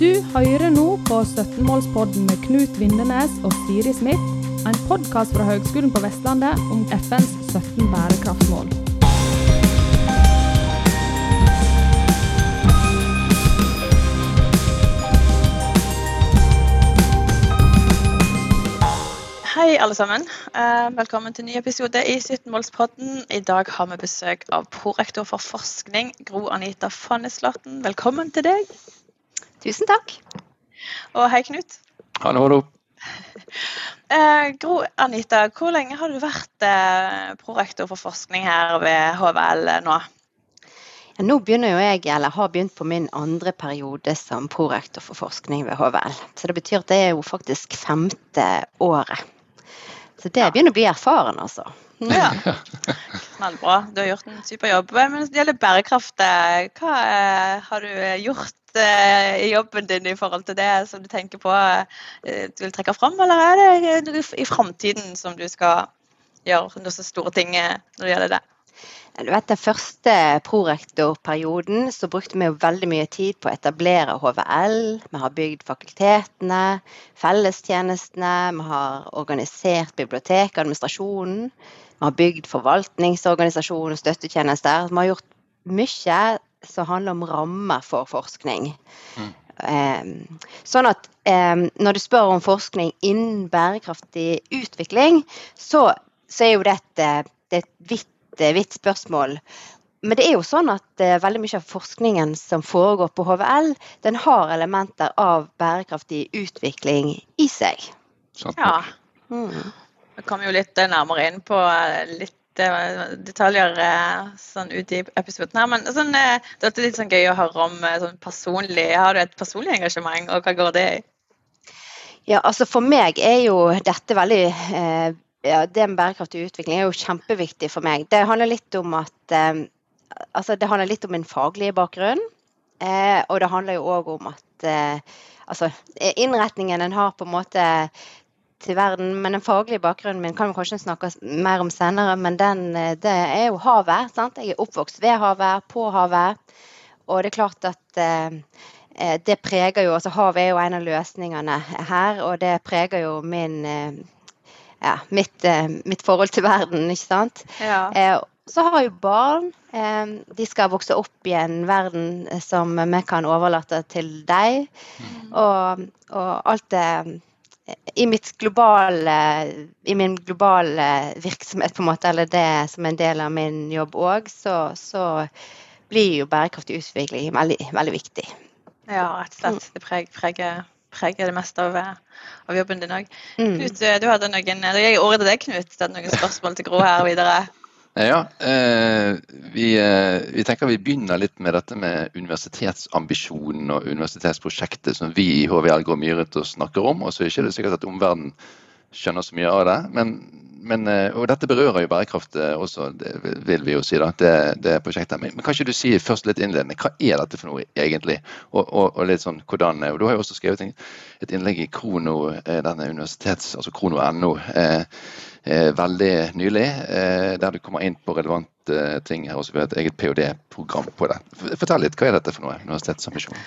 Du hører nå på 17-målspodden med Knut Vindenes og Siri Smith, en podkast fra Høgskolen på Vestlandet om FNs 17 bærekraftsmål. Hei, alle sammen. Eh, velkommen til en ny episode i 17-målspodden. I dag har vi besøk av prorektor for forskning, Gro Anita Fonneslåtten. Velkommen til deg. Tusen takk. Og hei, Knut. Hallo, hallo. Eh, Gro Anita, hvor lenge har du vært eh, prorektor for forskning her ved HVL nå? Ja, nå begynner jo jeg, eller har begynt på min andre periode som prorektor for forskning ved HVL. Så det betyr at det er jo faktisk femte året. Så det begynner å bli erfaren, altså. Mm. Ja. Knallbra. Du har gjort en super jobb. Men når det gjelder bærekraft, eh, hva eh, har du gjort eh, i jobben din i forhold til det som du tenker på eh, du vil trekke fram, eller er det noe i framtiden som du skal gjøre noen så store ting når det gjelder det? Du vet, Den første prorektorperioden så brukte vi jo veldig mye tid på å etablere HVL. Vi har bygd fakultetene, fellestjenestene, vi har organisert biblioteket, administrasjonen. Vi har bygd forvaltningsorganisasjon og støttetjenester. Vi har gjort mye som handler om rammer for forskning. Mm. Um, sånn at um, når du spør om forskning innen bærekraftig utvikling, så, så er jo dette det er et vidt vidt spørsmål. Men det er jo sånn at eh, veldig mye av forskningen som foregår på HVL, den har elementer av bærekraftig utvikling i seg. Sant Ja. Mm. Vi kommer jo litt eh, nærmere inn på eh, litt eh, detaljer eh, sånn ut i episoden her. Men sånn, eh, det er litt sånn gøy å høre om eh, sånn personlig Har du et personlig engasjement, og hva går det i? Ja, altså for meg er jo dette veldig eh, ja, Det med bærekraftig utvikling er jo kjempeviktig for meg. Det handler litt om at eh, Altså det handler litt om min faglige bakgrunn. Eh, og det handler jo òg om at eh, altså innretningen en har på en måte til verden, men den faglige bakgrunnen min kan vi kanskje snakke mer om senere, men den, eh, det er jo havet. sant? Jeg er oppvokst ved havet, på havet. Og det er klart at eh, eh, det preger jo altså Havet er jo en av løsningene her, og det preger jo min ja, mitt, eh, mitt forhold til verden, ikke sant. Ja. Eh, så har jo barn. Eh, de skal vokse opp i en verden som vi kan overlate til deg. Og, og alt det i, mitt globale, I min globale virksomhet, på en måte, eller det som er en del av min jobb òg, så, så blir jo bærekraftig utvikling veldig, veldig viktig. ja, rett og slett. Det preg- preger, preger det meste av, eh, av jobben din òg. Mm. Knut, eh, du hadde noen Da gir jeg ordet til deg, Knut. Det er noen spørsmål til Gro her videre. Ja, eh, vi, eh, vi tenker vi begynner litt med dette med universitetsambisjonen og universitetsprosjektet som vi i HVL går mye rundt og snakker om. Og så er det ikke sikkert at omverdenen skjønner så mye av det. Men, men, eh, og dette berører jo bærekraft eh, også, vil vi jo si, da, det, det prosjektet. Men, kan ikke du si først litt innledende, hva er dette for noe egentlig? Og, og, og litt sånn hvordan og Du har jo også skrevet et innlegg i Krono, eh, denne universitets, altså krono.no. Eh, eh, veldig nylig, eh, der du kommer inn på relevante eh, ting her. Også vi har et eget ph.d.-program på det. Fortell litt, hva er dette for noe? Universitetsambisjon?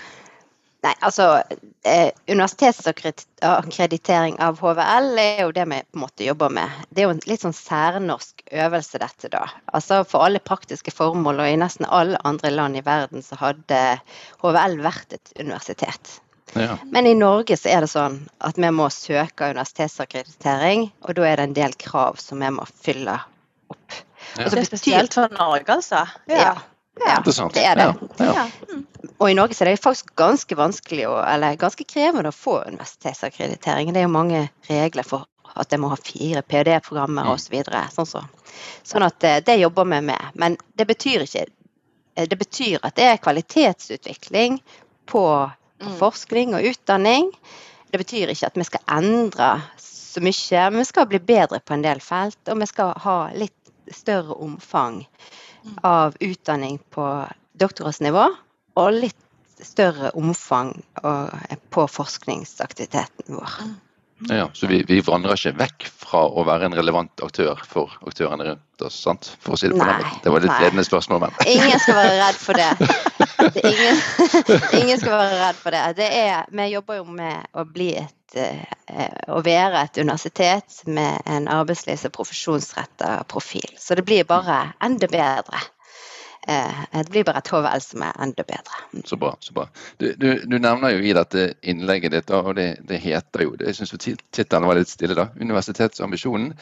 Nei, altså eh, Universitetsakkreditering av HVL er jo det vi på en måte jobber med. Det er jo en litt sånn særnorsk øvelse, dette da. Altså For alle praktiske formål, og i nesten alle andre land i verden, så hadde HVL vært et universitet. Ja. Men i Norge så er det sånn at vi må søke universitetsakkreditering, og da er det en del krav som vi må fylle opp. Ja. Og så Det er spesielt for Norge, altså. Ja. Ja, Interessant. det er det. Ja, ja. Ja. Mm. Og i Norge så er det faktisk ganske vanskelig, å, eller ganske krevende å få universitetsakkreditering. Det er jo mange regler for at jeg må ha fire PhD-programmer osv. Så Sånn, så. sånn at eh, det jobber vi med. Men det betyr ikke eh, Det betyr at det er kvalitetsutvikling på, på Mm. forskning og utdanning. Det betyr ikke at vi skal endre så mye, men vi skal bli bedre på en del felt. Og vi skal ha litt større omfang Mm. Av utdanning på doktorgradsnivå, og litt større omfang på forskningsaktiviteten vår. Ja, Så vi, vi vandrer ikke vekk fra å være en relevant aktør for aktørene rundt oss? sant? For å si Det på den Nei, måten. Det var litt nei. ledende spørsmål, men Ingen skal være redd for det. det ingen, ingen skal være redd for det. det er, vi jobber jo med å bli et å være et universitet med en arbeidslivs- og profesjonsretta profil. Så det blir bare enda bedre. Eh, det blir bare et HVL som er enda bedre. så bra. så bra. Du, du, du nevner jo i dette innlegget ditt, og det, det heter jo Jeg syns tittelen var litt stille, da. Universitetsambisjonen.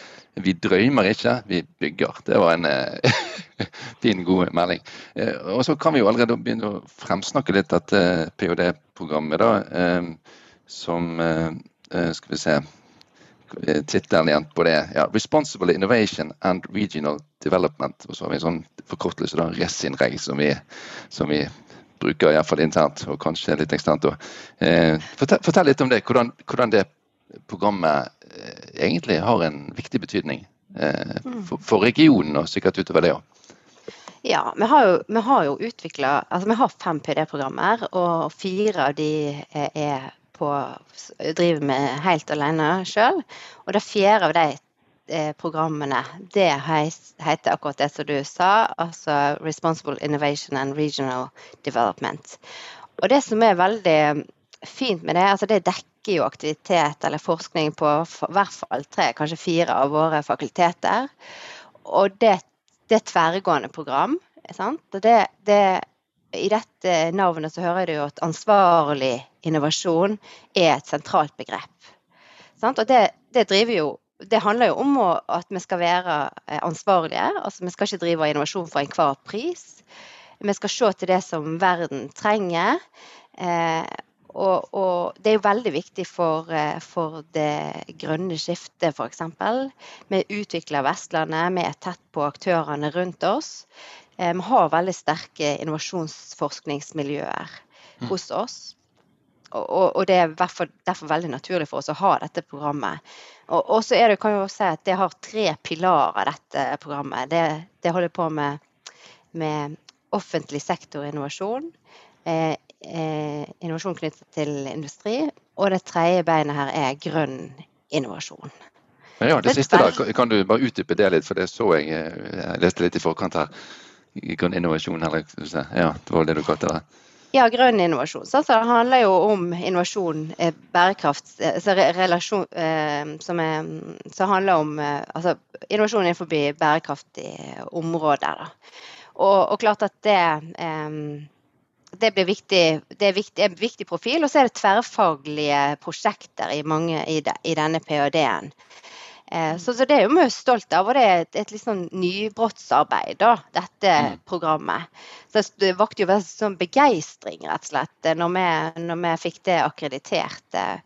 Vi drømmer ikke, vi bygger. Det var en eh, fin, god melding. Eh, og så kan vi jo allerede begynne å fremsnakke litt dette ph.d.-programmet, da. Som eh, eh, Skal vi se eh, Tittelen igjen på det. Ja, 'Responsible Innovation and Regional Development'. Og så har vi en sånn forkortelse, da, RESINREG, som vi, som vi bruker iallfall internt, og kanskje litt eksternt òg. Fortell, fortell litt om det. Hvordan, hvordan det programmet egentlig har en viktig betydning eh, for, for regionen, og sikkert utover det òg. Ja, vi har jo, vi har jo utvikla Altså, vi har fem PD-programmer, og fire av de er på driver med helt alene sjøl. Og det fjerde av de eh, programmene, det heter akkurat det som du sa, altså Responsible Innovation and Regional Development. Og det som er veldig fint med det, altså det dekker jo aktivitet eller forskning på hvert fall tre, kanskje fire av våre fakulteter. Og det, det er tverrgående program. Sant? Og det, det, I dette navnet så hører du at ansvarlig innovasjon er et sentralt begrep. Og det, det jo det handler jo om at vi skal være eh, ansvarlige. altså Vi skal ikke drive innovasjon for enhver pris. Vi skal se til det som verden trenger. Eh, og, og det er jo veldig viktig for, eh, for det grønne skiftet, f.eks. Vi utvikler Vestlandet, vi er tett på aktørene rundt oss. Vi har veldig sterke innovasjonsforskningsmiljøer hos oss. Og, det er derfor, derfor veldig naturlig for oss å ha dette programmet. Og, og så er det, kan vi jo si at det har tre pilarer, dette programmet. Det, det holder på med, med offentlig sektor-innovasjon, eh, eh, innovasjon knyttet til industri, og det tredje beinet her er grønn innovasjon. Men ja, det siste da, kan- kan du bare utdype det litt, for det så jeg eh, Jeg leste litt i forkant her. Grønn innovasjon, eller. Ja, det var det du kalte det. Ja, grønn innovasjon. Så det handler jo om innovasjon, eh, bærekraft eh, så relasjon, eh, som, er, som handler om altså, innovasjon innenfor bærekraftige områder. Da. Og, og klart at det eh, det viktig, det er viktig, en viktig profil. Og så er det tverrfaglige prosjekter i, mange, i, de, i denne ph.d.-en. Eh, så, så det er jo vi stolt av, og det er et, et litt sånn nybrottsarbeid, da, dette Mm. programmet. Så det vakte jo veldig sånn begeistring, rett og slett, eh, når vi, når vi fikk det akkreditert. eh.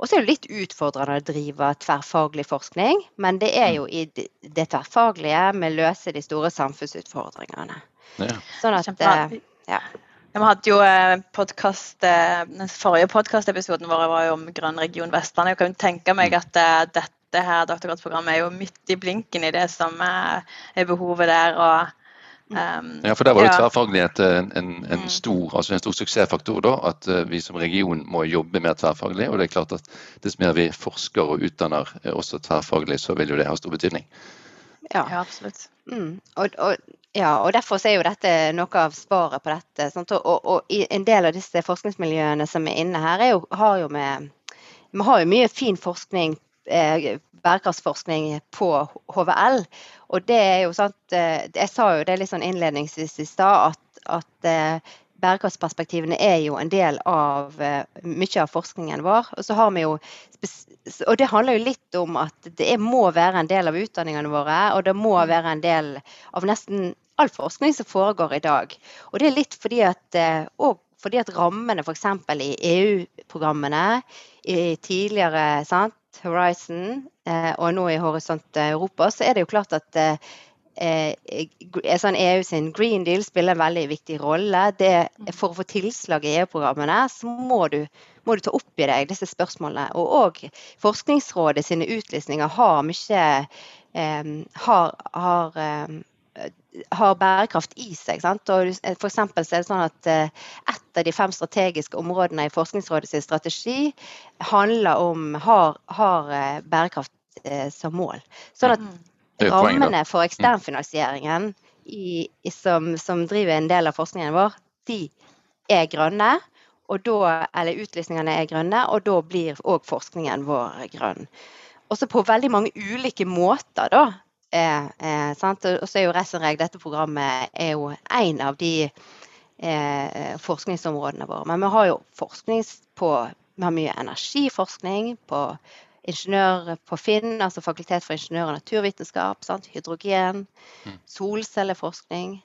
Og så er det litt utfordrende å drive tverrfaglig forskning, men det er jo i det tverrfaglige vi løser de store samfunnsutfordringene. Ja. Sånn at ja. Vi hadde jo podcast, Den forrige podkastepisoden vår var jo om Grønn region Vestlandet. Jeg kan tenke meg at eh, dette her doktorgradsprogrammet er jo midt i blinken i det som er, er behovet der. og Um, Ja, for der var jo ja. tverrfaglighet en, en, en, Mm. stor, altså en stor suksessfaktor. da, At eh, vi som region må jobbe mer tverrfaglig. Og det er klart at dess mer vi forsker og utdanner eh, også tverrfaglig, så vil jo det ha stor betydning. ja. Ja, absolutt. Mm. Og, og, ja, og derfor er jo dette noe av svaret på dette. Sant? Og, og, og en del av disse forskningsmiljøene som er inne her, er jo, har jo med Vi har jo mye fin forskning, eh, bærekraftsforskning på HVL. Og det er jo sant eh, Jeg sa jo det litt sånn innledningsvis i stad, at, at eh, bærekraftsperspektivene er jo en del av eh, mye av forskningen vår. Og så har vi jo og det handler jo litt om at det må være en del av utdanningene våre, og det må være en del av nesten all forskning som foregår i dag. Og det er litt fordi at, eh, fordi at rammene f.eks. i EU-programmene i tidligere sant, Horizon eh, og nå i Horisont Europa, så er det jo klart at eh, eh, sånn EU sin Green Deal spiller en veldig viktig rolle. Det, for å få tilslag i EU-programmene, så må du, må du ta opp i deg disse spørsmålene. Og òg Forskningsrådet sine utlysninger har mye har, har, har bærekraft i seg. Sant? Og for eksempel så er det sånn at Et av de fem strategiske områdene i Forskningsrådets strategi handler om har, har bærekraft som mål. Sånn at mm. rammene for eksternfinansieringen i, som, som, driver en del av forskningen vår, de er grønne. Og da, eller utlysningene er grønne, og da blir òg forskningen vår grønn. Også på veldig mange ulike måter, da. Eh, eh, og så er jo Resenreg, dette programmet, er jo en av de eh, forskningsområdene våre. Men vi har jo forskning på Vi har mye energiforskning på ingeniør på FINN, altså Fakultet for ingeniør- og naturvitenskap. Sant? Hydrogen, mm. solcelleforskning.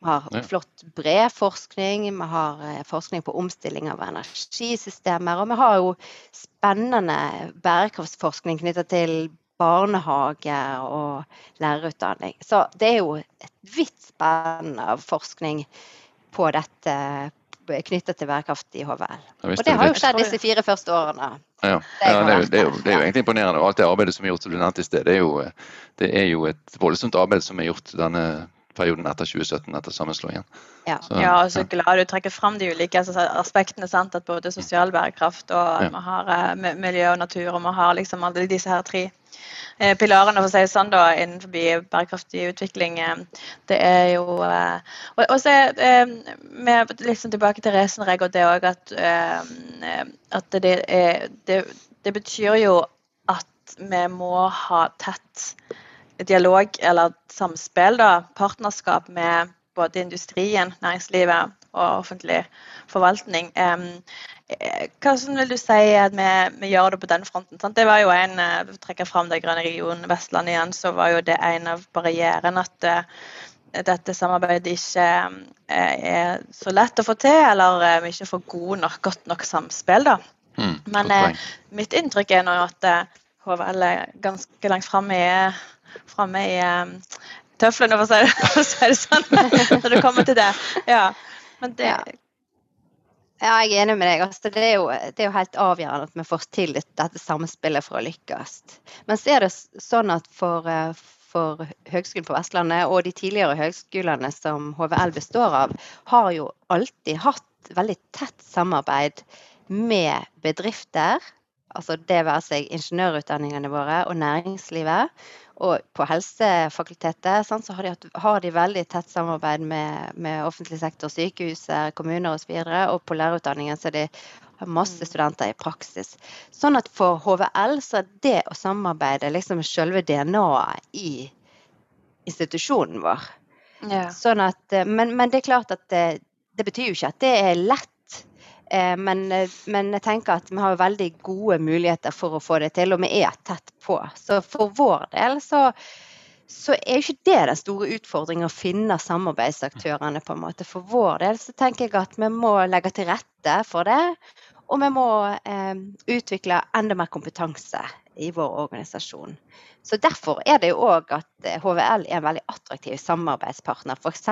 Vi har flott bred forskning. Vi har eh, forskning på omstilling av energisystemer. Og vi har jo spennende bærekraftsforskning knytta til barnehage og lærerutdanning. Så det er jo et vidt spenn av forskning på dette knytta til bærekraft i HVL. Og det har jo skjedd disse fire første årene. Ja, ja det, er jo, det, er jo, det, er jo, egentlig imponerende. Og alt det arbeidet som er gjort, som du nevnte i sted, det er, jo, det er jo et voldsomt arbeid som er gjort denne perioden etter 2017, etter sammenslåingen. Ja, så, ja, og så glad du trekker fram de ulike altså, aspektene. Sant? At både sosial bærekraft og ja. vi har uh, miljø og natur, og vi har liksom alle disse her tre uh, pilarene for å si det sånn da, innenfor bærekraftig utvikling. Det er jo Og, og så er vi liksom tilbake til Resenreg og det òg at, at det, er, det, det betyr jo at vi må ha tett dialog eller samspill, da, partnerskap med både industrien, næringslivet og offentlig forvaltning. Eh, hva vil du si at vi, vi gjør det på den fronten? Sant? Det var jo en, Vi trekker fram det grønne regionen Vestland igjen, så var jo det en av barrierene at uh, dette samarbeidet ikke er så lett å få til, eller vi ikke får god nok, godt nok samspill. da. Mm, Men mitt inntrykk er nå at HVL er ganske langt framme i framme i um, tøflene, for å si det sånn, når det kommer til det. Ja. Men det ja. Jeg er enig med deg. Altså, det, er jo, det, er jo, helt avgjørende at vi får til dette samspillet for å lykkes. Men så er det sånn at for, eh, for Høgskolen på Vestlandet og de tidligere høgskolene som HVL består av, har jo alltid hatt veldig tett samarbeid med bedrifter. Altså det være seg ingeniørutdanningene våre og næringslivet. Og på helsefakultetet sant, så har de, har de, veldig tett samarbeid med, med offentlig sektor, sykehus, kommuner osv. Og, så og på lærerutdanningen så er det masse mm. studenter i praksis. Sånn at for HVL så er det å samarbeide liksom selve DNA-et i institusjonen vår. Ja. Sånn at, men, men, det er klart at det, det betyr jo ikke at det er lett men, eh, men, jeg tenker at vi har veldig gode muligheter for å få det til, og vi er tett på. Så for vår del så, så er ikke det den store utfordringen å finne samarbeidsaktørene. på en måte. For vår del så tenker jeg at vi må legge til rette for det. Og vi må eh, utvikle enda mer kompetanse i vår organisasjon. Så Derfor er det jo òg at HVL er en veldig attraktiv samarbeidspartner, f.eks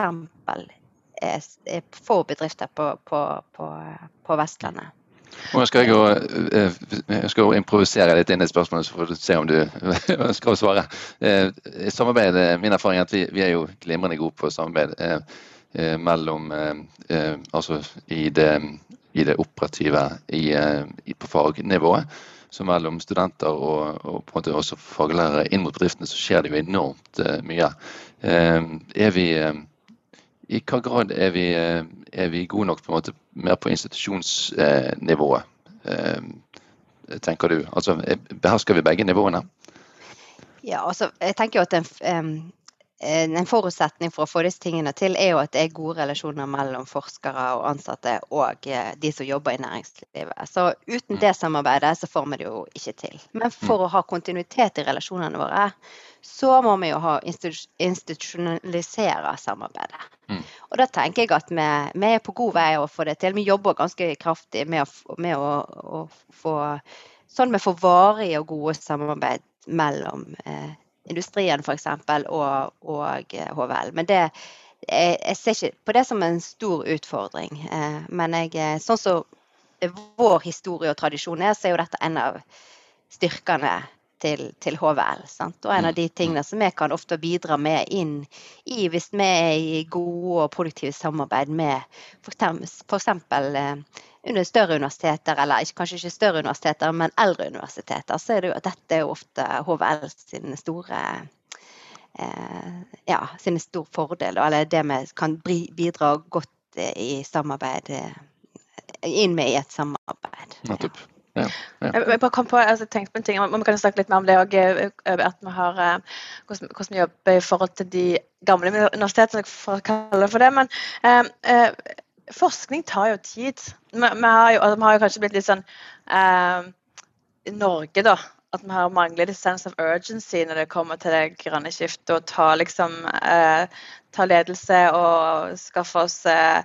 få bedrifter på, på, på, på Vestlandet. Nå skal jeg, jo, eh, jeg skal improvisere litt inn i spørsmålet, så får du se om du ønsker å svare. Eh, samarbeid, Min erfaring er at vi, vi er jo glimrende gode på samarbeid eh, mellom Altså i det, i det operative i, på fagnivået. Så mellom studenter og, og, på en måte også faglærere inn mot bedriftene, så skjer det jo enormt mye. Er vi i hva grad er vi, eh, er vi gode nok på en måte mer på institusjonsnivået, eh, tenker du? Altså, behersker vi begge nivåene? Ja, altså, jeg tenker jo at en, en forutsetning for å få disse tingene til, er jo at det er gode relasjoner mellom forskere og ansatte og eh, de som jobber i næringslivet. Så uten mm. det samarbeidet så får vi det jo ikke til. Men for mm. å ha kontinuitet i relasjonene våre, så må vi jo ha institusjonalisere samarbeidet. Mm. Og da tenker jeg at vi, vi, er på god vei å få det til. Vi jobber ganske kraftig med å, med å, å få Sånn vi får varige og gode samarbeid mellom eh, industrien f.eks. Og, og HVL. Men det, jeg, jeg, ser ikke på det som en stor utfordring. Eh, men jeg, eh, sånn som vår historie og tradisjon er, så er jo dette en av styrkene til, til HVL. Sant? Og en av de tingene som vi kan ofte bidra med inn i hvis vi er i gode og produktive samarbeid med f.eks. under større universiteter, eller kanskje ikke større universiteter, men eldre universiteter, så er det jo at dette er ofte HVL sine store Eh, ja, sine store fordeler, eller det vi kan bidra godt eh, i samarbeid eh, inn med i et samarbeid. Nettopp. Ja, ja. Jeg bare kom på, altså, tenkte på en ting, Vi kan snakke litt mer om det òg. Vi har hvordan vi jobber i forhold til de gamle universitetene, for å kalle det for det. Men eh, forskning tar jo tid. Vi, vi, har, jo, altså, vi har jo kanskje blitt litt sånn eh, Norge, da at vi har mangler litt sense of urgency når det kommer til det grønne skiftet. Og ta, liksom, eh, ta ledelse og skaffe oss eh,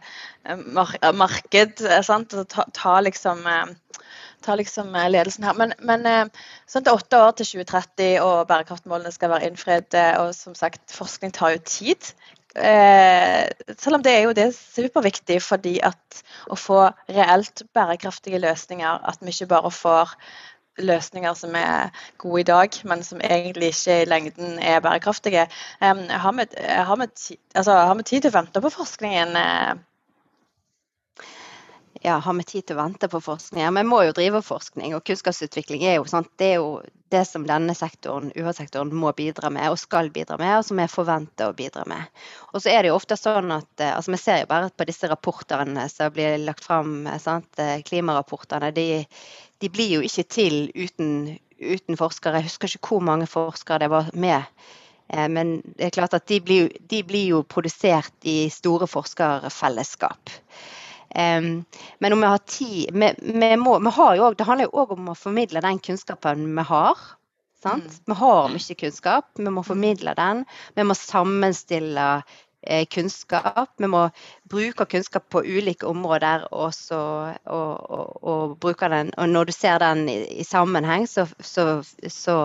mar marked. Eh, sant? Og ta, ta liksom eh, ta liksom eh, ledelsen her. Men, men sånn det er åtte år til 2030 og bærekraftmålene skal være innfridd. Og som sagt, forskning tar jo tid. Eh, selv om det er jo det superviktig fordi at å få reelt bærekraftige løsninger, at vi ikke bare får løsninger som er gode i dag, men som egentlig ikke i lengden er bærekraftige. Eh, har, vi, har, vi altså, har, vi, tid til å vente på forskningen? Ja, har vi tid til å vente på forskning? Ja, vi må jo drive forskning, og kunnskapsutvikling er jo, sant, det, er jo det som denne sektoren, UH-sektoren må bidra med, og skal bidra med, og som vi forventer å bidra med. Og så er det jo ofte sånn at eh, altså Vi ser jo bare på disse rapportene som blir lagt fram, sant, eh, klimarapportene. De, de blir jo ikke til uten, uten, forskere. Jeg husker ikke hvor mange forskere det var med. Eh, men det er klart at de blir, de blir jo produsert i store forskerfellesskap. Men om vi har tid vi, vi, må, vi har jo, Det handler jo òg om å formidle den kunnskapen vi har. Mm. Vi har mye kunnskap, vi må formidle den. Vi må sammenstille Eh, kunnskap. Vi må bruke kunnskap på ulike områder og, og, og, og bruke den. Og når du ser den i, i sammenheng, så, så, så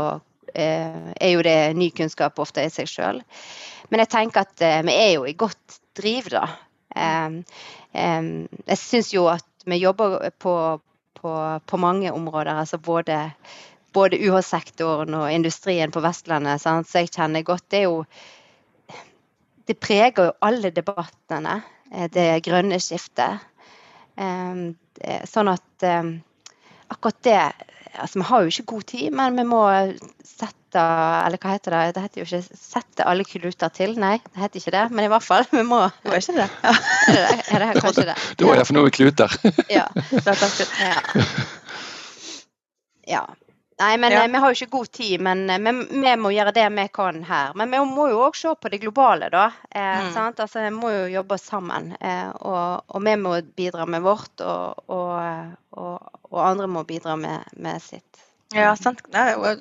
eh, er jo det ny kunnskap ofte i seg sjøl. Men jeg tenker at eh, vi er jo i godt driv, da. Eh, eh jeg syns jo at vi jobber på, på, på mange områder. altså både både UH-sektoren og industrien på Vestlandet, sant? så jeg kjenner godt. Det er jo det preger jo alle debattene, eh, det grønne skiftet. Ehm, sånn at ehm, akkurat det altså Vi har jo ikke god tid, men vi må sette Eller hva heter det? Det heter jo ikke 'sette alle kluter til'. Nei, det heter ikke det. Men i hvert fall, vi må Det var ikke det? Ja. Er det, er det kanskje det? Det var iallfall noe kluter. ja. ja. Nei, men ja. Eh, vi har jo ikke god tid, men vi, eh, vi, må gjøre det vi kan her. Men vi må jo òg se på det globale, da. Eh, mm. altså, vi må jo jobbe sammen. Eh, og, og, vi må bidra med vårt, og, og, og andre må bidra med, med sitt. Ja, sant. Det jo,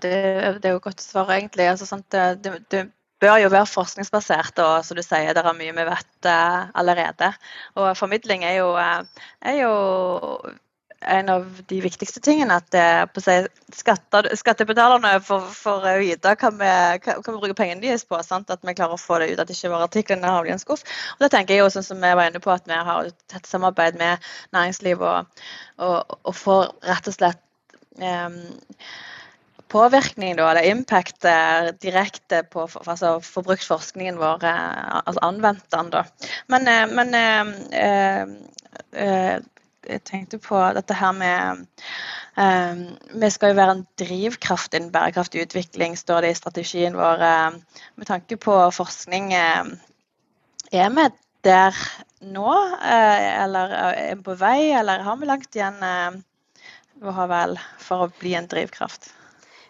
det, det er jo godt svar, egentlig. Altså, sant? Det, det, bør jo være forskningsbasert, og som du sier, det er mye vi vet uh, allerede. Og formidling er jo, er jo en av de viktigste tingene. At eh, seg, skatter, skattebetalerne får, får vite hva vi, hva vi bruker pengene deres på. Sant? At vi klarer å få det ut, at ikke bare artiklene havner i en skuff. Og det tenker jeg jo, sånn som vi var inne på, at vi har tett samarbeid med næringsliv og, og, og får rett og slett um, påvirkning, da, eller impact eh, direkte på altså forbruksforskningen vår, eh, altså anvendt den. da. Men, men eh, eh, jeg tenkte på dette her med um, Vi skal jo være en drivkraft innen bærekraftig utvikling, står det i strategien vår. Um, med tanke på forskning, um, er vi der nå? Uh, eller er vi på vei, eller har vi langt igjen uh, vel, for å bli en drivkraft?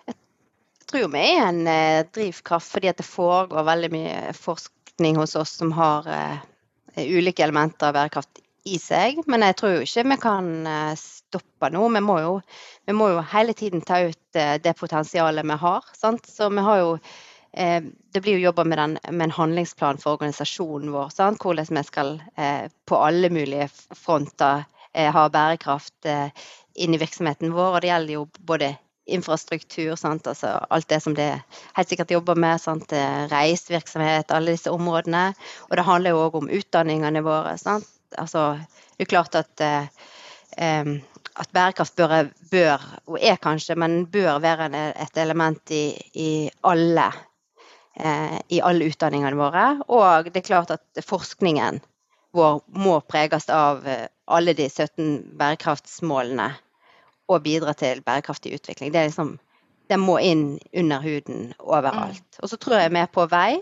Jeg tror vi er en uh, drivkraft fordi det foregår veldig mye forskning hos oss som har ulike elementer av bærekraft i seg. Men jeg tror jo ikke vi kan eh, stoppe nå. Vi må jo, vi må jo hele tiden ta ut eh, det potensialet vi har. Sant? Så vi har jo eh, det blir jo jobba med, med, en handlingsplan for organisasjonen vår. Sant? Hvordan vi skal på alle mulige fronter ha bærekraft inn i virksomheten vår. Og det gjelder jo både infrastruktur? Altså alt det som det helt sikkert jobber med. Sant? Reisevirksomhet, alle disse områdene. Og det handler jo òg om utdanningene våre. Sant? Altså, det er klart at eh, at bærekraft bør, bør, og er kanskje, men bør være et element i, i alle eh, i alle utdanningene våre. Og det er klart at forskningen vår må preges av eh, alle de 17 bærekraftsmålene og bidra til bærekraftig utvikling. Det, liksom, Den må inn under huden overalt. Mm. Og så tror jeg vi er på vei,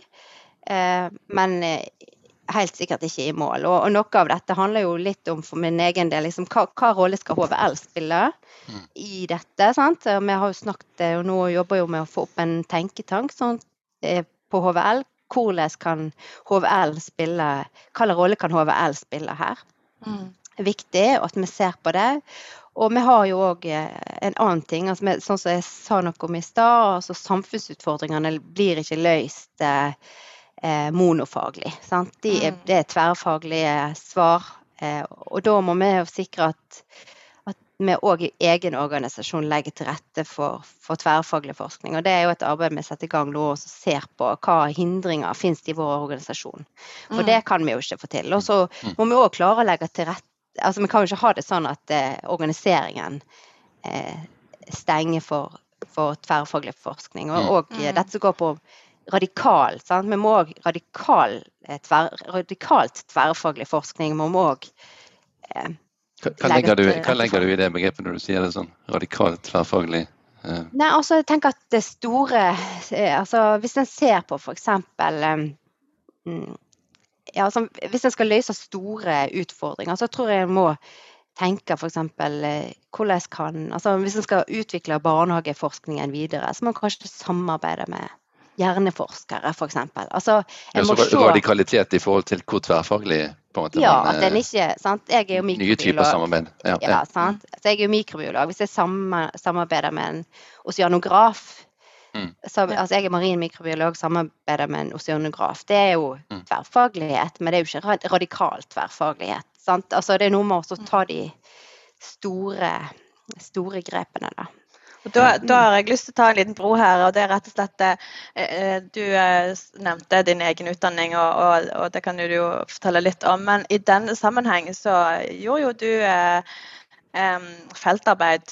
eh, men helt sikkert ikke i mål. Og, og, noe av dette handler jo litt om for min egen del liksom, hva, hva rolle skal HVL spille mm. i dette? sant? Vi har jo snakket, og nå jobber jo med å få opp en tenketank sånn, på HVL. Hvordan kan HVL spille, hvilken rolle kan HVL spille her? Mm. Viktig at vi ser på det. Og vi har jo òg eh, en annen ting, altså, sånn som jeg sa noe om i stad. altså Samfunnsutfordringene blir ikke løst eh, eh, monofaglig. De er, mm. det er tverrfaglige svar. Eh, og da må vi jo sikre at, at vi òg i egen organisasjon legger til rette for, for, tverrfaglig forskning. Og det er jo et arbeid vi setter i gang nå og ser på hva hindringer finnes i vår organisasjon. For mm. det kan vi jo ikke få til. Og så mm. må vi òg klare å legge til rette Altså vi kan jo ikke ha det sånn at eh, organiseringen eh, stenger for, for tverrfaglig forskning. Og, og mm. dette som går på radikal. Sant? Vi må òg radikal, eh, tver, radikalt tverrfaglig forskning må òg eh, hva, legger du, hva legger du i det begrepet når du sier det sånn radikalt tverrfaglig? Eh? Nei, altså jeg tenker at det store altså Hvis en ser på f.eks. Um, ja, altså, hvis en skal løse store utfordringer, så tror jeg en må tenke f.eks. hvordan kan altså Hvis en skal utvikle barnehageforskningen videre, så må en kanskje samarbeide med hjerneforskere, f.eks. Altså, ja, så se... radikalitet i forhold til hvor tverrfaglig på en måte, Ja, at den ikke sant? Jeg er jo mikrobiolog. Nye typer samarbeid. Ja, ja, sant? Så jeg er jo mikrobiolog. Hvis jeg samarbeider med en oseanograf mm. så, altså Jeg er marin mikrobiolog, samarbeider med en oseanograf. Det er jo mm. tverrfaglighet, men det er jo ikke radikal tverrfaglighet. Sant? Altså, det er noe med å ta de store, store grepene, da. Da, da, har jeg lyst til å ta en liten bro her. og det er rett og slett eh, eh Du eh, nevnte din egen utdanning, og, og, og, det kan du jo fortelle litt om. Men i denne sammenheng så gjorde jo du eh, feltarbeid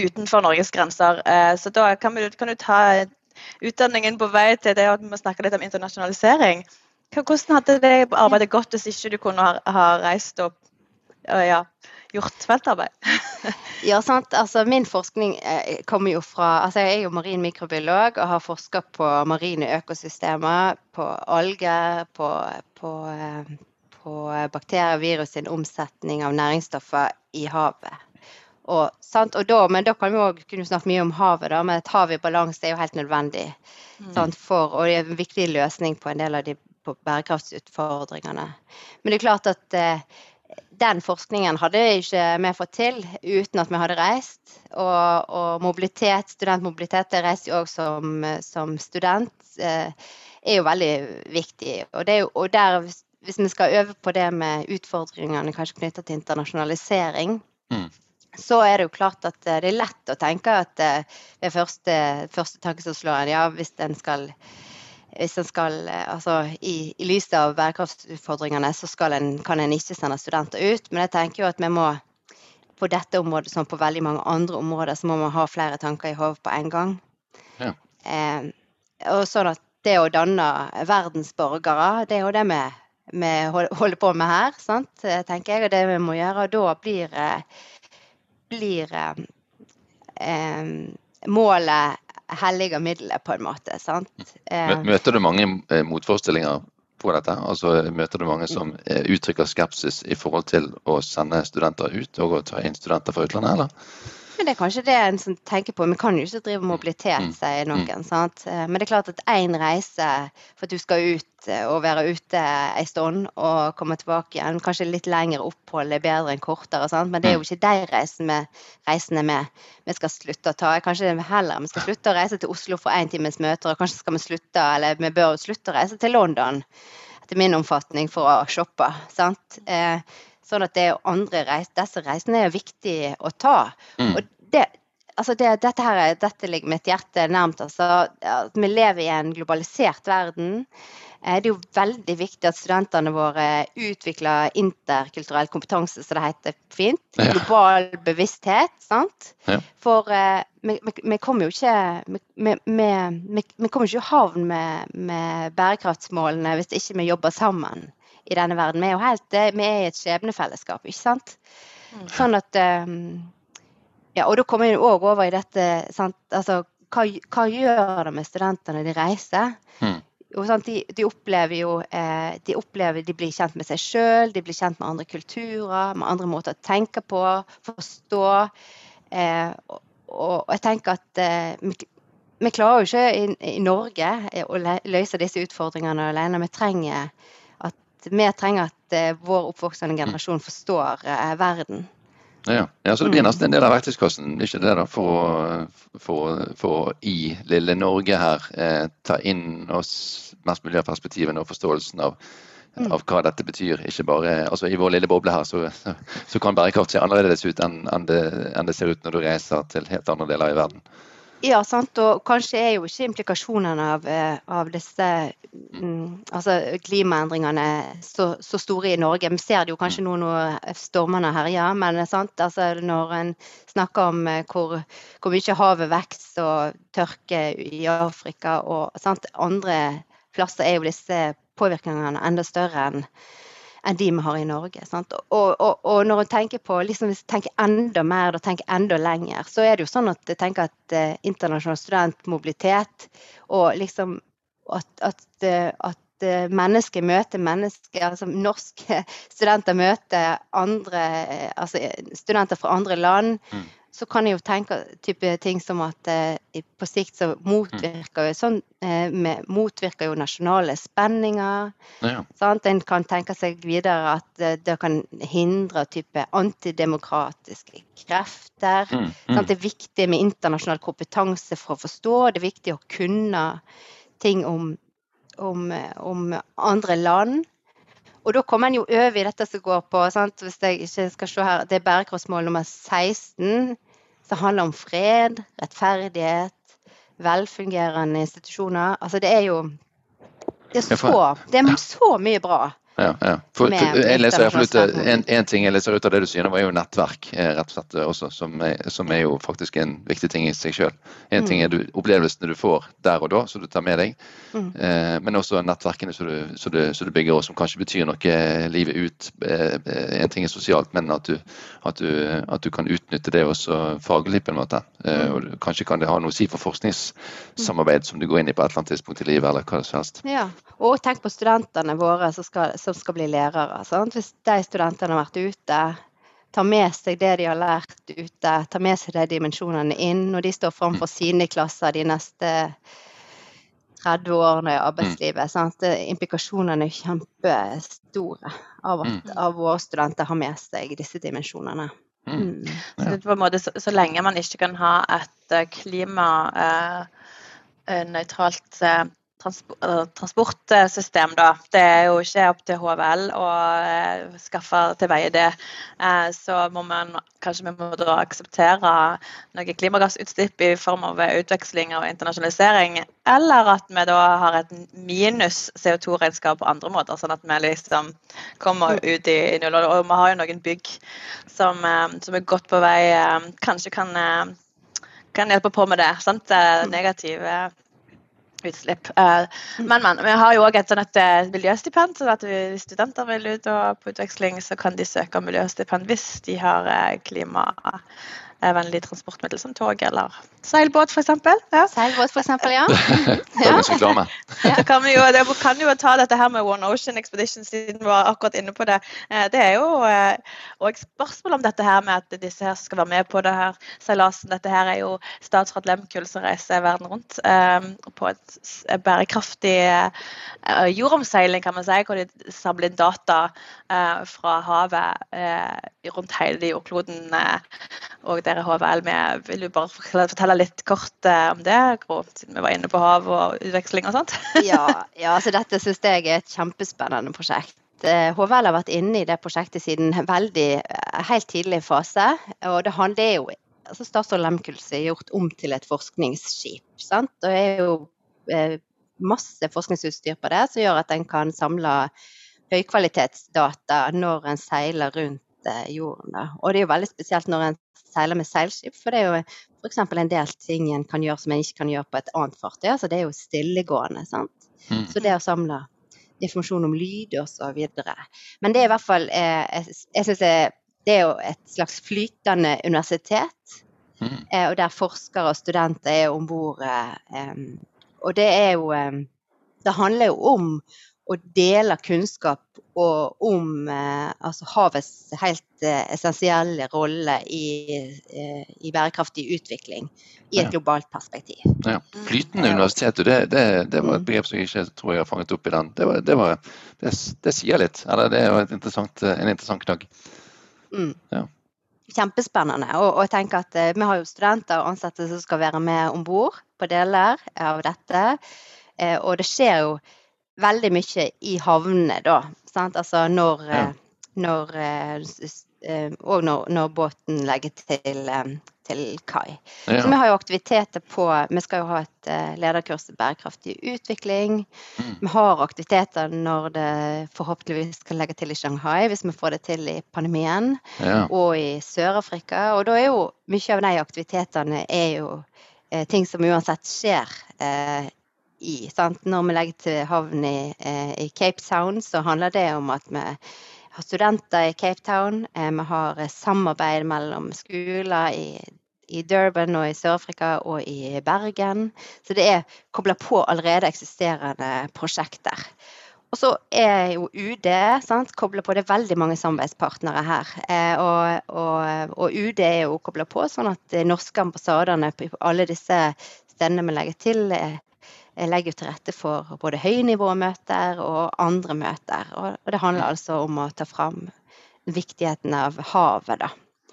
utenfor Norges grenser. Eh, så da kan, vi, kan, du ta utdanningen på vei til det at vi snakke litt om internasjonalisering. Hvordan hadde det arbeidet gått hvis ikke du kunne ha, ha reist opp ja, gjort feltarbeid? ja, sant. Altså, min forskning eh, kommer jo fra altså, Jeg er jo marin mikrobiolog og har forska på marine økosystemer, på alger, på, på, eh, på bakterier og virus sin omsetning av næringsstoffer i havet. Og, og da, men da kan vi òg kunne snakke mye om havet, da, men et hav i balanse er jo helt nødvendig. Mm. Sant, for, og det er en viktig løsning på en del av de bærekraftsutfordringene. Men det er klart at eh, den forskningen hadde ikke vi fått til uten at vi hadde reist. Og, og mobilitet, studentmobilitet, det reiser jo òg som, som, student, eh, er jo veldig viktig. Og, jo, og der, hvis vi skal øve på det med utfordringene kanskje knytta til internasjonalisering, mm. så er det jo klart at det er lett å tenke at det ved første, første tanke som slår en, ja, hvis en skal hvis en skal, eh, altså I, i lys av bærekraftsutfordringene så en, kan en ikke sende studenter ut. Men jeg tenker jo at vi må på dette området som på veldig mange andre områder, så må man ha flere tanker i hodet på en gang. Ja. Eh, og sånn at det å danne verdensborgere, det er jo det vi, vi holder på med her, sant? tenker jeg. Og det vi må gjøre. Og da blir, eh, blir eh, målet hellige middelet, på en måte. sant? Eh, møter du mange eh, motforestillinger på dette? Altså Møter du mange som eh, uttrykker skepsis i forhold til å sende studenter ut og å ta inn studenter fra utlandet, eller? Men det er kanskje det en som tenker på. Vi kan jo ikke drive mobilitet, mm. sier noen. Mm. sant? Eh, men det er klart at én reise for at du skal ut eh, og være ute en stund og komme tilbake igjen, kanskje litt lengre opphold er bedre enn kortere, sant? men det er jo mm. ikke de reisene, reisene vi, vi skal slutte å ta. Kanskje heller vi skal slutte å reise til Oslo for én times møter, og kanskje skal vi slutte, eller vi bør slutte å reise til London, etter min omfatning, for å shoppe. sant? Eh, Sånn at det er andre reis, disse reisene er viktig å ta. Mm. Og det, altså det, dette, her, dette ligger mitt hjerte nærmt. Altså, vi lever i en globalisert verden. Eh, det er jo veldig viktig at studentene våre utvikler interkulturell kompetanse, som det heter fint. Global bevissthet. sant? Ja. For eh, vi, vi, kommer jo ikke vi, vi, vi, vi kommer ikke i havn med, med bærekraftsmålene hvis ikke vi jobber sammen i denne verden. Vi er jo helt, vi er i et skjebnefellesskap, ikke sant? Mm. Sånn at eh, Ja, og da kommer vi òg over i dette sant? Altså, hva, hva gjør det med studentene de reiser? Mm. Jo, sant? De, de opplever jo eh, de, opplever, de blir kjent med seg sjøl, de blir kjent med andre kulturer, med andre måter å tenke på, forstå. Eh, og, og jeg tenker at eh, vi, vi klarer jo ikke i, i Norge eh, å løse disse utfordringene alene. Vi trenger at, vi trenger at eh, vår oppvoksende generasjon forstår eh, verden. Ja, ja, så det blir Mm. nesten en del av verktøyskassen, er ikke det da, for, å- i lille Norge her eh, ta inn oss mest mulig av perspektivene og forståelsen av, Mm. av hva dette betyr. Ikke bare, altså I vår lille boble her så, så kan bærekraft se annerledes ut enn, enn, det, enn det ser ut når du reiser til helt andre deler i verden. Ja, sant. Og kanskje er jo ikke implikasjonene av, eh, av disse mm, altså klimaendringene så, så store i Norge. Vi ser det jo kanskje nå når stormene herjer, men? Altså, når en snakker om eh, hvor, hvor mye havet vokser og tørke i Afrika og sant? andre plasser, er jo disse påvirkningene enda større enn enn de vi har i Norge. Og, og, og når en tenker på liksom, hvis en tenker enda mer og tenker enda lenger, så er det jo sånn at jeg tenker at eh, internasjonal studentmobilitet og liksom at, at, eh, at eh, mennesker møter mennesker, altså norske studenter møter andre, eh, altså studenter fra andre land, Mm. Så kan jeg jo tenke type ting som at eh, på sikt så motvirker jo sånn, eh, med, motvirker jo nasjonale spenninger. Ja, Sant? En kan tenke seg videre at eh, det kan hindre type antidemokratiske krefter. mm, Sant? mm, Det er viktig med internasjonal kompetanse for å forstå. Det er viktig å kunne ting om, om, eh, om andre land. Og da kommer en jo over i dette som går på sant? Hvis jeg ikke skal se her, Det er bærekraftsmål nummer 16, som handler om fred, rettferdighet, velfungerende institusjoner. Altså det er jo det er så, det er så mye bra. Ja, ja. For, Med jeg leser i ut, en, en ting jeg leser ut av det du sier, det var jo nettverk eh, rett og slett eh, også, som er, som er jo faktisk en viktig ting i seg sjøl. En ting er du, opplevelsene du får der og da, som du tar med deg, Mm. eh, men også nettverkene som du, som, du, som du bygger, og som kanskje betyr noe livet ut. Eh, en ting er sosialt, men at du, at du, at du kan utnytte det også faglig på en måte. Eh, Mm. og kanskje kan det ha noe å si for forskningssamarbeid som du går inn i på et eller annet tidspunkt i livet, eller hva som helst. Ja, og tenk på studentene våre som skal, som skal bli lærere. Sant? Hvis de studentene har vært ute, tar med seg det de har lært ute, tar med seg de dimensjonene inn når de står framfor sine klasser de neste 30 årene i arbeidslivet. Sant? Implikasjonene er kjempestore av at Mm. av våre studenter har med seg disse dimensjonene. Mm. Mm. Så, det på en måte, så, så lenge man ikke kan ha et eh, klimanøytralt eh, eh, transportsystem, da. Det er jo ikke opp til HVL å eh, skaffe til veie det. Eh, så må man kanskje vi må da akseptere noe klimagassutslipp i form av eh, utveksling og internasjonalisering. Eller at vi da har et minus CO2-regnskap på andre måter, sånn at vi liksom kommer ut i, null. Og vi har jo noen bygg som, eh, som er godt på vei, eh, kanskje kan, eh, kan hjelpe på med det. Sant? Eh, Negative utslipp. Eh, Men, men. Vi har jo òg et sånn et eh, miljøstipend, så at hvis studenter vil ut på utveksling, så kan de søke om miljøstipend hvis de har eh, klimavennlig transportmiddel som tog eller seilbåt, f.eks. Ja. Seilbåt, eksempel, ja. Dagens reklame. Så kan vi jo, det kan jo ta dette her med One Ocean Expedition, siden vi var akkurat inne på det. Eh, Det er jo òg spørsmål om dette her med at disse her skal være med på det her seilasen. Dette her er jo statsråd Lehmkuhl som reiser verden rundt eh, på et bærekraftig eh, jordomseiling, kan man si, hvor de samler inn data eh, fra havet eh, rundt hele jordkloden. og og dere HVL, vi vil jo bare fortelle, litt kort eh, om det, Gro, siden vi var inne på hav og utveksling og sånt. ja, ja, så dette syns jeg er et kjempespennende prosjekt. Eh, HVL har vært inne i det prosjektet siden veldig, eh, helt tidlig fase. Og det handler jo altså Statsråd Lehmkuhl er gjort om til et forskningsskip. Sant? Og er jo eh, masse forskningsutstyr på det som gjør at en kan samle høykvalitetsdata når en seiler rundt eh, jorden. Da. Og det er jo veldig spesielt når en seiler med seilskip, for det er jo f.eks. en del ting en kan gjøre som en ikke kan gjøre på et annet fartøy. Altså det er jo stillegående. sant? Mm. Så det å samle informasjon om lyd videre. Men det er i hvert fall eh, Jeg, jeg synes det, det er jo et slags flytende universitet. Mm. Eh, og der forskere og studenter er om bord. Eh, og det er jo Det handler jo om å dele kunnskap og om eh, altså havets helt eh, essensielle rolle i, eh, i bærekraftig utvikling i et Ja. globalt perspektiv. Ja. Flytende universitet, det, det, det var et begrep som jeg ikke tror jeg har fanget opp i den. Det, var, det, var, det, det sier litt. Eller det er jo et interessant, en interessant knagg. Mm. Ja. Kjempespennende. Og, og jeg tenker at eh, vi har jo studenter og ansatte som skal være med om bord på deler av dette. Eh, og det skjer jo veldig mye i havnene da. Sant? Altså når, Ja. eh, når eh, eh, Og når, når båten legger til, til kai. Så vi har jo aktiviteter på Vi skal jo ha et lederkurs i bærekraftig utvikling. Mm. Vi har aktiviteter når det forhåpentligvis skal legge til i Shanghai, hvis vi får det til i pandemien Ja. og i Sør-Afrika. Og da er jo mye av de aktivitetene er jo eh, ting som uansett skjer eh, i. Sant? Når vi legger til havn i, eh, i Cape Town, så handler det om at vi har studenter i Cape Town. Eh, vi har samarbeid mellom skoler i i Durban og i Sør-Afrika og i Bergen. Så det er kobla på allerede eksisterende prosjekter. Og så er jo UD sant, kobla på. Det er veldig mange samarbeidspartnere her. Eh, og, og, og UD er jo kobla på, sånn at de norske ambassadene på alle disse stedene vi legger til, eh, legger til rette for både høynivåmøter og andre møter. Og, det handler altså om å ta fram viktigheten av havet, da.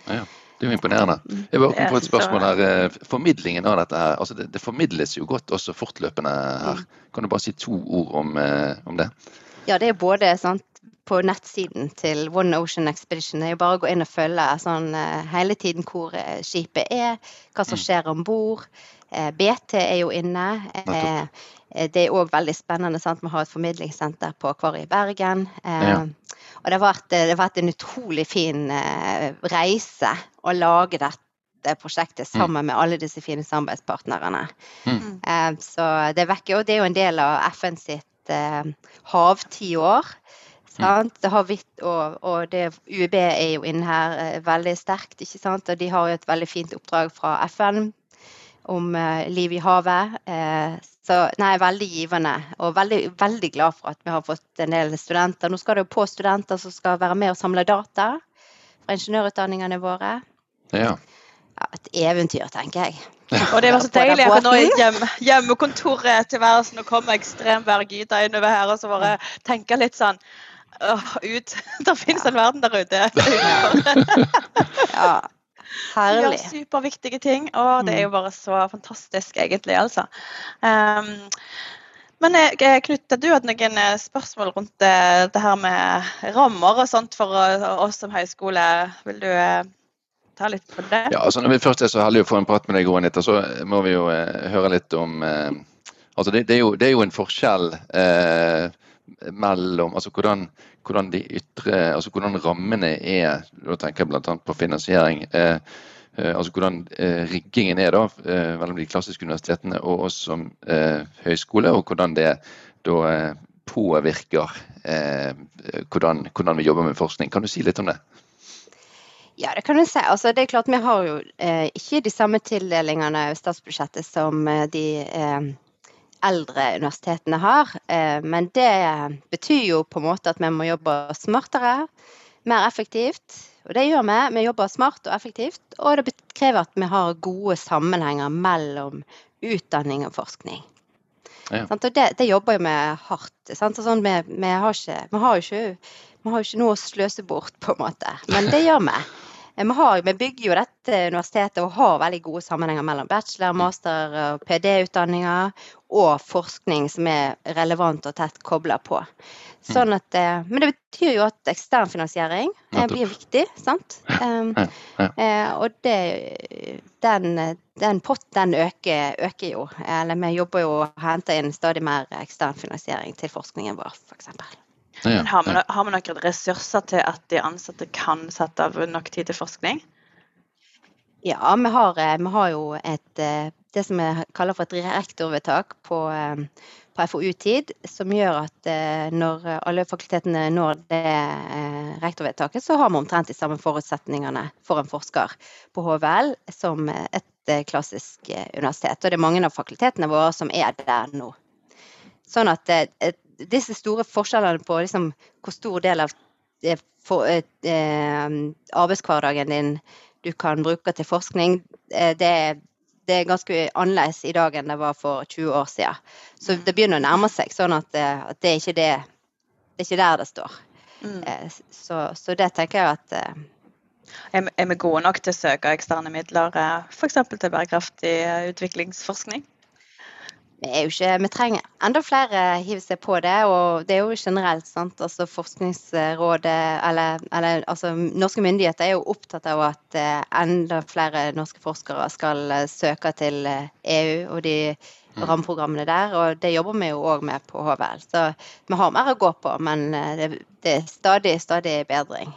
Ja, det er jo imponerende. Jeg vil åpne på et spørsmål her. eh, Formidlingen av dette her, altså det, det formidles jo godt også fortløpende her. Kan du bare si to ord om, eh, om det? Ja, det er både sant, på nettsiden til One Ocean Expedition. Det er jo bare å gå inn og følge sånn, eh, hele tiden hvor eh, skipet er, hva som Mm. skjer om bord. Eh, BT er jo inne. Eh, eh, det er òg veldig spennende. Sant? Vi har et formidlingssenter på Akvariet i Bergen. Ja. Og det har, vært, det har vært en utrolig fin reise å lage dette prosjektet Mm. sammen med alle disse fine samarbeidspartnerne. Mm. Så det vekker, og det er jo en del av FN sitt havtiår. Mm. Det har vitt, og, og det, UiB er jo inne her veldig sterkt, ikke sant? og de har jo et veldig fint oppdrag fra FN om eh, liv i havet. Eh, så nei, veldig givende, og veldig, veldig glad for at vi har fått en del studenter. Nå skal det jo på studenter som skal være med og samle data fra ingeniørutdanningene våre. Ja. Ja, et eventyr, tenker jeg. Og det var så deilig at nå er hjem, hjemmekontoret-tilværelsen å komme ekstremværgyter innover her og så bare tenke litt sånn åh, ut. Det finnes en verden der ute. Ja, De gjør superviktige ting, og det er jo bare så fantastisk, egentlig, altså. Um, men eh, Knut, du hadde noen eh, spørsmål rundt det, det her med rammer og sånt for eh, oss som høyskole. Vil du eh, ta litt på det? Ja, altså Når vi først er så heldige å få en prat med deg, Anita, så må vi jo eh, høre litt om eh, altså det, det, er jo, det er jo en forskjell eh, mellom altså hvordan, hvordan de ytre, altså hvordan rammene er. Da tenker jeg bl.a. på finansiering. Eh, eh, altså hvordan eh, riggingen er da eh, mellom de klassiske universitetene og oss som eh, høyskole, og hvordan det da eh, påvirker hvordan, hvordan vi jobber med forskning. Kan du si litt om det? Ja, det kan du si. Altså, det er klart Vi har jo eh, ikke de samme tildelingene i statsbudsjettet som eh, de eh, eldre universitetene har. Eh, men det betyr jo på en måte at vi må jobbe smartere, mer effektivt. Og det gjør vi. Vi jobber smart og effektivt. Og det krever at vi har gode sammenhenger mellom utdanning og forskning. Ja. Og det, det jobber vi hardt. Sant? Sånn, vi, vi, har ikke, vi, har ikke, vi har ikke noe å sløse bort, på en måte. Men det gjør vi. Eh, Vi, har, vi bygger jo dette universitetet og har veldig gode sammenhenger mellom bachelor, master og PD-utdanninger og forskning som er relevant og tett kobla på. Sånn at, eh, men det betyr jo at eksternfinansiering eh, blir viktig, sant? Ja, ja. eh, og det, den, den potten øker, øker jo. Eller vi jobber jo og henter inn stadig mer eksternfinansiering til forskningen vår, f.eks. Ja, Men har vi, no- har vi noen ressurser til at de ansatte kan sette av nok tid til forskning? Ja, vi har, eh, vi har jo et, eh, det som vi kaller for et rektorvedtak på, eh, på FoU-tid, som gjør at når alle fakultetene når det rektorvedtaket, så har vi omtrent de samme forutsetningene for en forsker på HVL som et klassisk universitet. Og det er mange av fakultetene våre som er der nå. Sånn at disse store forskjellene på liksom, hvor stor del av eh, for, eh, eh, arbeidshverdagen din du kan bruke til forskning, eh, det, det er ganske annerledes i dag enn det var for 20 år siden. Så det begynner å nærme seg, sånn at, eh, at det er ikke det det er ikke der det står. Mm. Så, så det tenker jeg at Er, vi- gode nok til å søke eksterne midler, f.eks. til bærekraftig utviklingsforskning? Vi er ikke Vi trenger enda flere hive seg på det, og det er jo generelt, sant. Altså Forskningsrådet eller, eller altså norske myndigheter er jo opptatt av at eh, enda flere norske forskere skal eh, søke til eh, EU og de rammeprogrammene der, og det jobber vi jo òg med på HVL. Så vi har mer å gå på, men det, det er stadig, stadig bedring.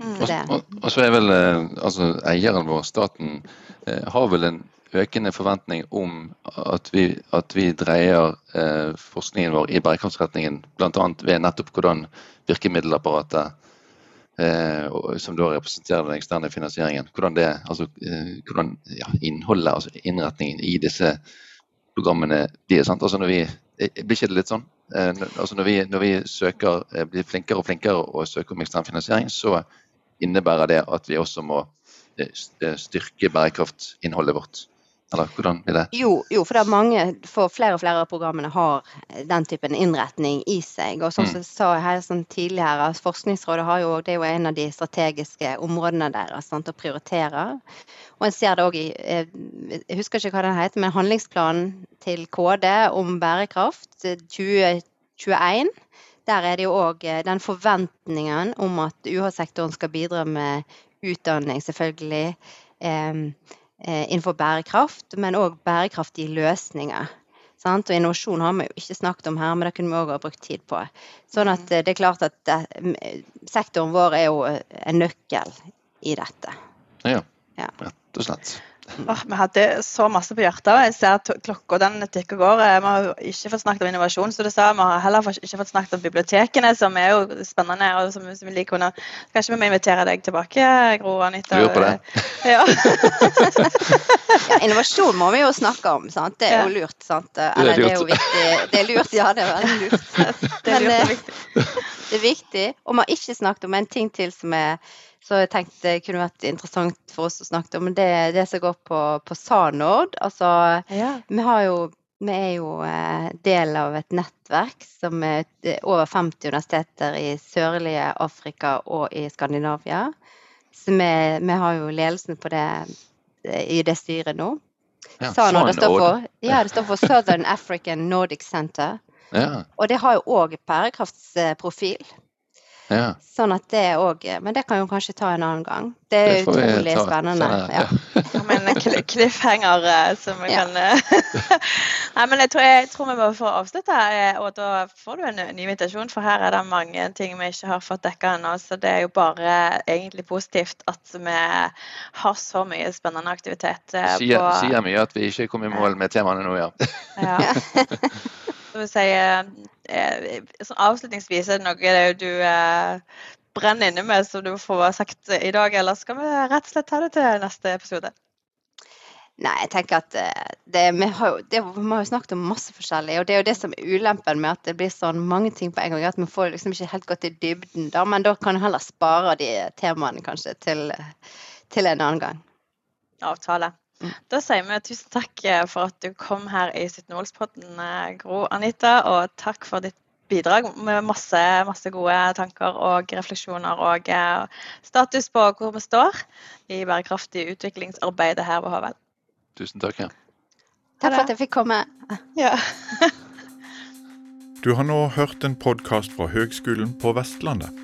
Mm. Så det, Og, og så er vel altså, eieren vår, staten, har vel en økende forventning om at vi, at vi dreier eh, forskningen vår i bærekraftsretningen, bl.a. ved nettopp hvordan virkemiddelapparatet, eh, som da representerer den eksterne finansieringen, hvordan det, altså eh, hvordan ja, innholdet, altså innretningen i disse programmene blir. sant? Altså når vi, eh, Blir ikke det litt sånn? Eh, altså når vi, når vi søker, eh, blir flinkere og flinkere og søker om ekstern finansiering, så innebærer det at vi også må styrke bærekraftinnholdet vårt. Eller hvordan blir det? Jo, jo, for det er mange, for flere og flere av programmene har den typen innretning i seg. Og som Mm. jeg sa her sånn tidligere, Forskningsrådet har jo, det er jo en av de strategiske områdene deres sant, å prioritere. Og en ser det òg i eh, Jeg husker ikke hva den heter, men handlingsplanen til KD om bærekraft eh, 2021. Der er det jo òg den forventningen om at UH-sektoren skal bidra med utdanning, selvfølgelig. Eh, eh, innenfor bærekraft, men òg bærekraftige løsninger. Sant? Og innovasjon har vi jo ikke snakket om her, men det kunne vi òg ha brukt tid på. Sånn at eh, det er klart at eh, sektoren vår er jo eh, en nøkkel i dette. Ja, Ja. rett og slett. Åh, vi hadde så masse på hjertet. og Jeg ser at klokka den tikker og går. Eh, Vi har ikke fått snakket om innovasjon, som du sa vi har heller ikke fått snakket om bibliotekene, som er jo spennende. og som, som vi liker under. Kanskje vi må invitere deg tilbake, Gro Anita? Lurer på det. Ja. Ja, innovasjon må vi jo snakke om, sant? det er jo lurt. Sant? Eller det er jo viktig. Det er lurt, ja, det er veldig lurt. Det er lurt eh, viktig. Det er viktig. Og vi har ikke snakket om en ting til som er så jeg tenkte det kunne vært interessant for oss å snakke om. Det det som går på, på SANORD. Altså, Ja. vi, har jo, vi er jo eh, del av et nettverk som er er over 50 universiteter i sørlige Afrika og i Skandinavia. Så vi, vi har jo ledelsen på det eh, i det styret nå. Ja, SANORD det står for, ja, det står for Southern African Nordic Center. Ja, Og det har jo òg bærekraftsprofil. Ja. Sånn at det òg Men det kan jo kanskje ta en annen gang. Det er Det utrolig ta spennende. Ja. Ja. men en cl- cliffhanger eh, som vi Ja. kan eh, Nei, men jeg tror, jeg tror vi må få avslutte, her, og da får du en ny invitasjon. For her er det mange ting vi ikke har fått dekka ennå. Så det er jo bare egentlig positivt at vi har så mye spennende aktivitet eh, Sier, på sier mye at vi ikke kom i mål med temaene nå, ja. Ja. Så vi si, eh, eh, sånn avslutningsvis, er det noe du eh, brenner inne med som du får sagt i dag, eller skal vi rett og slett ta det til neste episode? Nei, jeg tenker at eh, det, vi, har jo, det, vi har jo snakket om masse forskjellig, og det er jo det som er ulempen med at det blir sånn mange ting på en gang, at vi får liksom ikke helt gått i dybden, da, men da kan vi heller spare de temaene kanskje til, til en annen gang. avtale. Da sier vi tusen takk eh, for at du kom her i 17-årspodden, Gro Anita, og takk for ditt bidrag med masse, masse gode tanker og refleksjoner og eh, status på hvor vi står i bærekraftig utviklingsarbeidet her ved HVL. Tusen takk. Ja. Takk for at jeg fikk komme. Ja. Du har nå hørt en podkast fra Høgskolen på Vestlandet.